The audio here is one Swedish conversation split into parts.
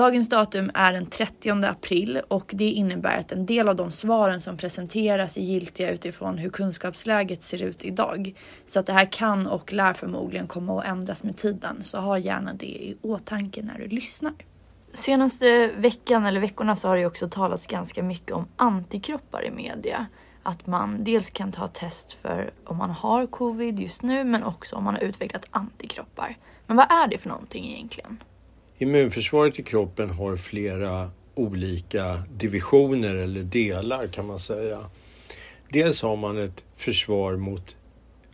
Dagens datum är den 30 april och det innebär att en del av de svaren som presenteras är giltiga utifrån hur kunskapsläget ser ut idag. Så att det här kan och lär förmodligen komma att ändras med tiden, så ha gärna det i åtanke när du lyssnar. Senaste veckan eller veckorna så har det också talats ganska mycket om antikroppar i media. Att man dels kan ta test för om man har covid just nu men också om man har utvecklat antikroppar. Men vad är det för någonting egentligen? Immunförsvaret i kroppen har flera olika divisioner eller delar kan man säga. Dels har man ett försvar mot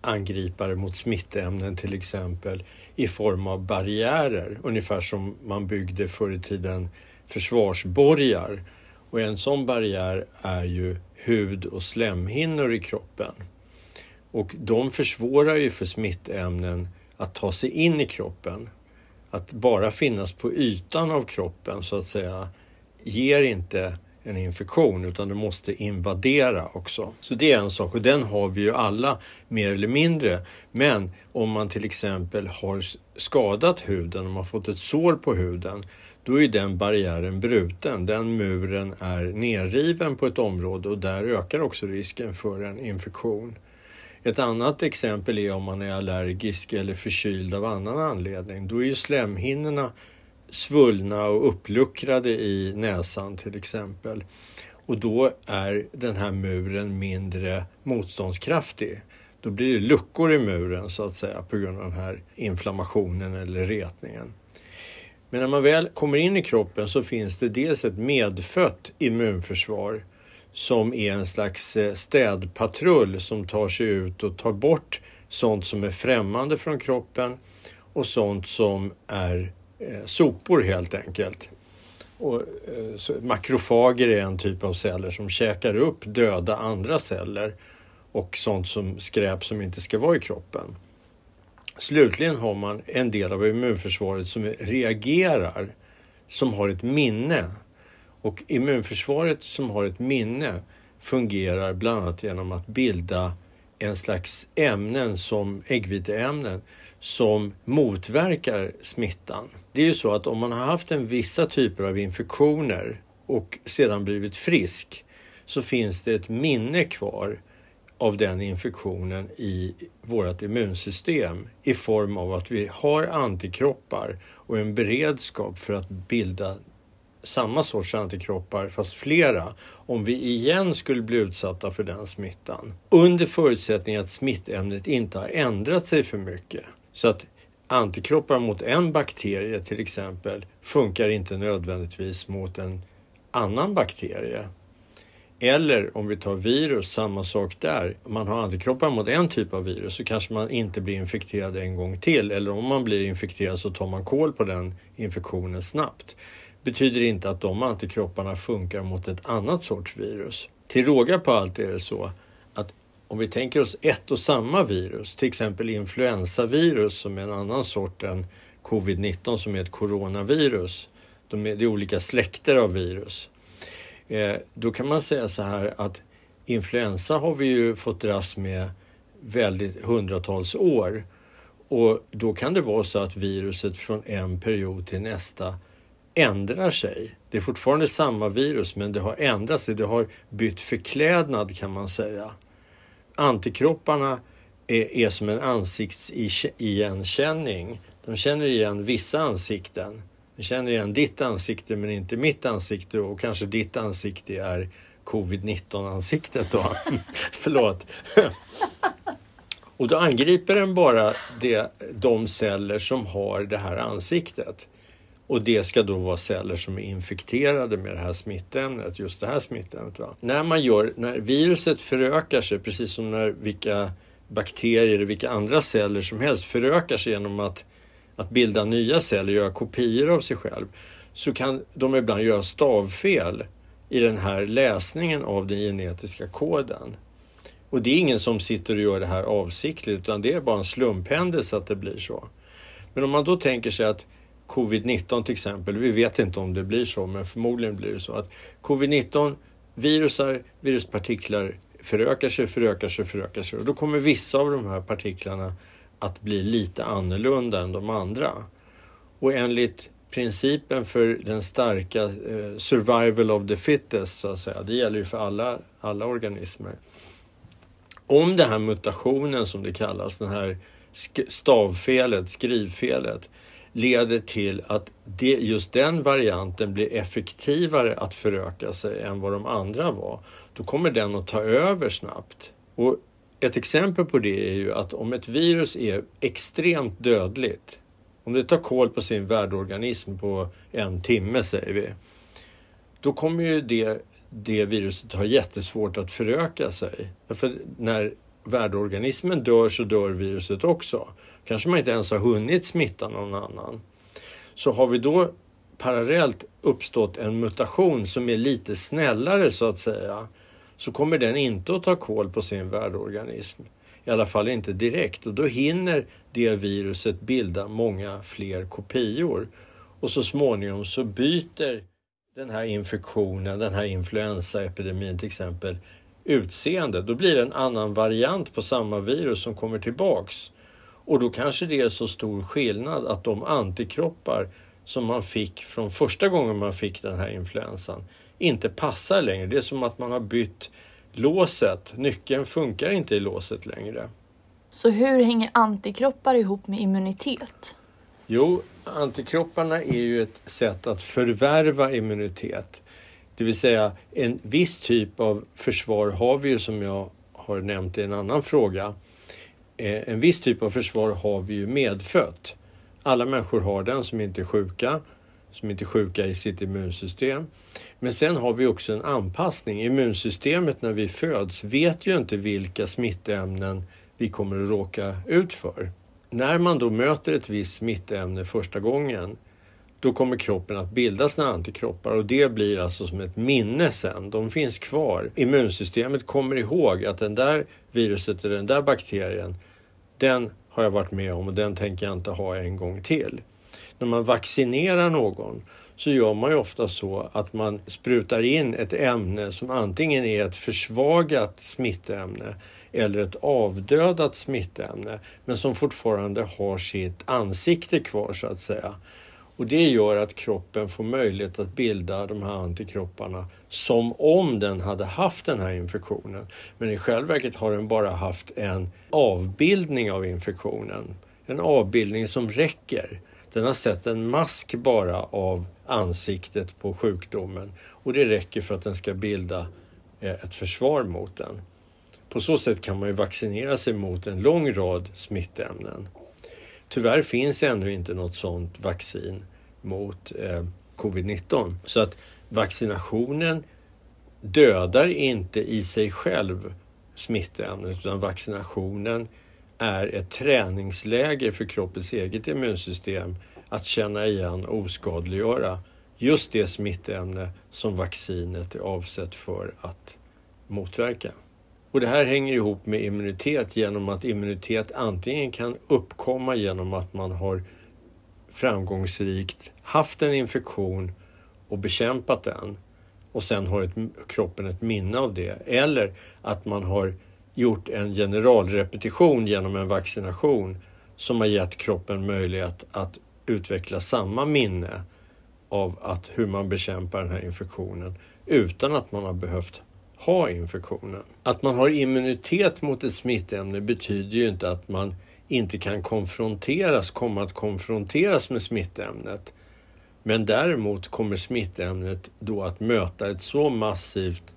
angripare mot smittämnen till exempel i form av barriärer, ungefär som man byggde förr i tiden försvarsborgar. Och en sån barriär är ju hud och slemhinnor i kroppen. Och de försvårar ju för smittämnen att ta sig in i kroppen. Att bara finnas på ytan av kroppen så att säga ger inte en infektion utan det måste invadera också. Så det är en sak och den har vi ju alla mer eller mindre. Men om man till exempel har skadat huden, om man fått ett sår på huden, då är den barriären bruten. Den muren är nerriven på ett område och där ökar också risken för en infektion. Ett annat exempel är om man är allergisk eller förkyld av annan anledning. Då är ju slemhinnorna svullna och uppluckrade i näsan till exempel. Och då är den här muren mindre motståndskraftig. Då blir det luckor i muren så att säga på grund av den här inflammationen eller retningen. Men när man väl kommer in i kroppen så finns det dels ett medfött immunförsvar som är en slags eh, städpatrull som tar sig ut och tar bort sånt som är främmande från kroppen och sånt som är eh, sopor helt enkelt. Och, eh, makrofager är en typ av celler som käkar upp döda andra celler och sånt som skräp som inte ska vara i kroppen. Slutligen har man en del av immunförsvaret som reagerar, som har ett minne. Och immunförsvaret som har ett minne fungerar bland annat genom att bilda en slags ämnen som äggviteämnen som motverkar smittan. Det är ju så att om man har haft en vissa typer av infektioner och sedan blivit frisk så finns det ett minne kvar av den infektionen i vårt immunsystem i form av att vi har antikroppar och en beredskap för att bilda samma sorts antikroppar, fast flera, om vi igen skulle bli utsatta för den smittan. Under förutsättning att smittämnet inte har ändrat sig för mycket. Så att antikroppar mot en bakterie till exempel funkar inte nödvändigtvis mot en annan bakterie. Eller om vi tar virus, samma sak där. Om man har antikroppar mot en typ av virus så kanske man inte blir infekterad en gång till. Eller om man blir infekterad så tar man koll på den infektionen snabbt. Betyder inte att de antikropparna funkar mot ett annat sorts virus. Till råga på allt är det så att om vi tänker oss ett och samma virus, till exempel influensavirus som är en annan sort än covid-19 som är ett coronavirus. De är, det är olika släkter av virus. Eh, då kan man säga så här att influensa har vi ju fått dras med väldigt hundratals år. Och då kan det vara så att viruset från en period till nästa ändrar sig. Det är fortfarande samma virus men det har ändrat sig. Det har bytt förklädnad kan man säga. Antikropparna är, är som en ansiktsigenkänning. De känner igen vissa ansikten De känner igen ditt ansikte men inte mitt ansikte och kanske ditt ansikte är covid-19 ansiktet då. Förlåt. och då angriper den bara det, de celler som har det här ansiktet. Och det ska då vara celler som är infekterade med det här smittämnet, just det här smittämnet. Va? När man gör, när viruset förökar sig, precis som när vilka bakterier och vilka andra celler som helst förökar sig genom att att bilda nya celler, göra kopior av sig själv, så kan de ibland göra stavfel i den här läsningen av den genetiska koden. Och det är ingen som sitter och gör det här avsiktligt utan det är bara en slumphändelse att det blir så. Men om man då tänker sig att covid-19 till exempel, vi vet inte om det blir så men förmodligen blir det så att covid-19 virusar, viruspartiklar förökar sig, förökar sig, förökar sig och då kommer vissa av de här partiklarna att bli lite annorlunda än de andra. Och enligt principen för den starka eh, survival of the fittest, så att säga, det gäller ju för alla, alla organismer. Om den här mutationen som det kallas, den här stavfelet, skrivfelet, leder till att det, just den varianten blir effektivare att föröka sig än vad de andra var, då kommer den att ta över snabbt. Och ett exempel på det är ju att om ett virus är extremt dödligt, om det tar koll på sin värdorganism på en timme säger vi, då kommer ju det, det viruset ha jättesvårt att föröka sig. För när värdorganismen dör så dör viruset också. Kanske man inte ens har hunnit smitta någon annan. Så har vi då parallellt uppstått en mutation som är lite snällare så att säga, så kommer den inte att ta koll på sin värdorganism. I alla fall inte direkt och då hinner det viruset bilda många fler kopior. Och så småningom så byter den här infektionen, den här influensaepidemin till exempel, utseende. Då blir det en annan variant på samma virus som kommer tillbaks. Och då kanske det är så stor skillnad att de antikroppar som man fick från första gången man fick den här influensan inte passar längre. Det är som att man har bytt låset. Nyckeln funkar inte i låset längre. Så hur hänger antikroppar ihop med immunitet? Jo, antikropparna är ju ett sätt att förvärva immunitet. Det vill säga en viss typ av försvar har vi ju som jag har nämnt i en annan fråga. Eh, en viss typ av försvar har vi ju medfött. Alla människor har den som inte är sjuka, som inte är sjuka i sitt immunsystem. Men sen har vi också en anpassning. Immunsystemet när vi föds vet ju inte vilka smittämnen vi kommer att råka ut för. När man då möter ett visst smittämne första gången då kommer kroppen att bilda sina antikroppar och det blir alltså som ett minne sen. De finns kvar. Immunsystemet kommer ihåg att den där viruset eller den där bakterien, den har jag varit med om och den tänker jag inte ha en gång till. När man vaccinerar någon så gör man ju ofta så att man sprutar in ett ämne som antingen är ett försvagat smittämne eller ett avdödat smittämne men som fortfarande har sitt ansikte kvar så att säga. Och det gör att kroppen får möjlighet att bilda de här antikropparna som om den hade haft den här infektionen. Men i själva verket har den bara haft en avbildning av infektionen. En avbildning som räcker. Den har sett en mask bara av ansiktet på sjukdomen och det räcker för att den ska bilda eh, ett försvar mot den. På så sätt kan man ju vaccinera sig mot en lång rad smittämnen. Tyvärr finns ännu inte något sådant vaccin mot eh, covid-19. Så att vaccinationen dödar inte i sig själv smittämnet utan vaccinationen är ett träningsläger för kroppens eget immunsystem att känna igen och oskadliggöra just det smittämne som vaccinet är avsett för att motverka. Och det här hänger ihop med immunitet genom att immunitet antingen kan uppkomma genom att man har framgångsrikt haft en infektion och bekämpat den och sen har ett, kroppen ett minne av det. Eller att man har gjort en generalrepetition genom en vaccination som har gett kroppen möjlighet att utveckla samma minne av att hur man bekämpar den här infektionen utan att man har behövt ha infektionen. Att man har immunitet mot ett smittämne betyder ju inte att man inte kan konfronteras, komma att konfronteras med smittämnet. Men däremot kommer smittämnet då att möta ett så massivt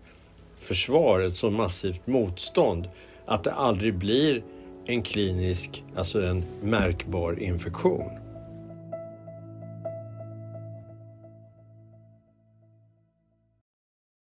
försvar, ett så massivt motstånd att det aldrig blir en klinisk, alltså en märkbar infektion.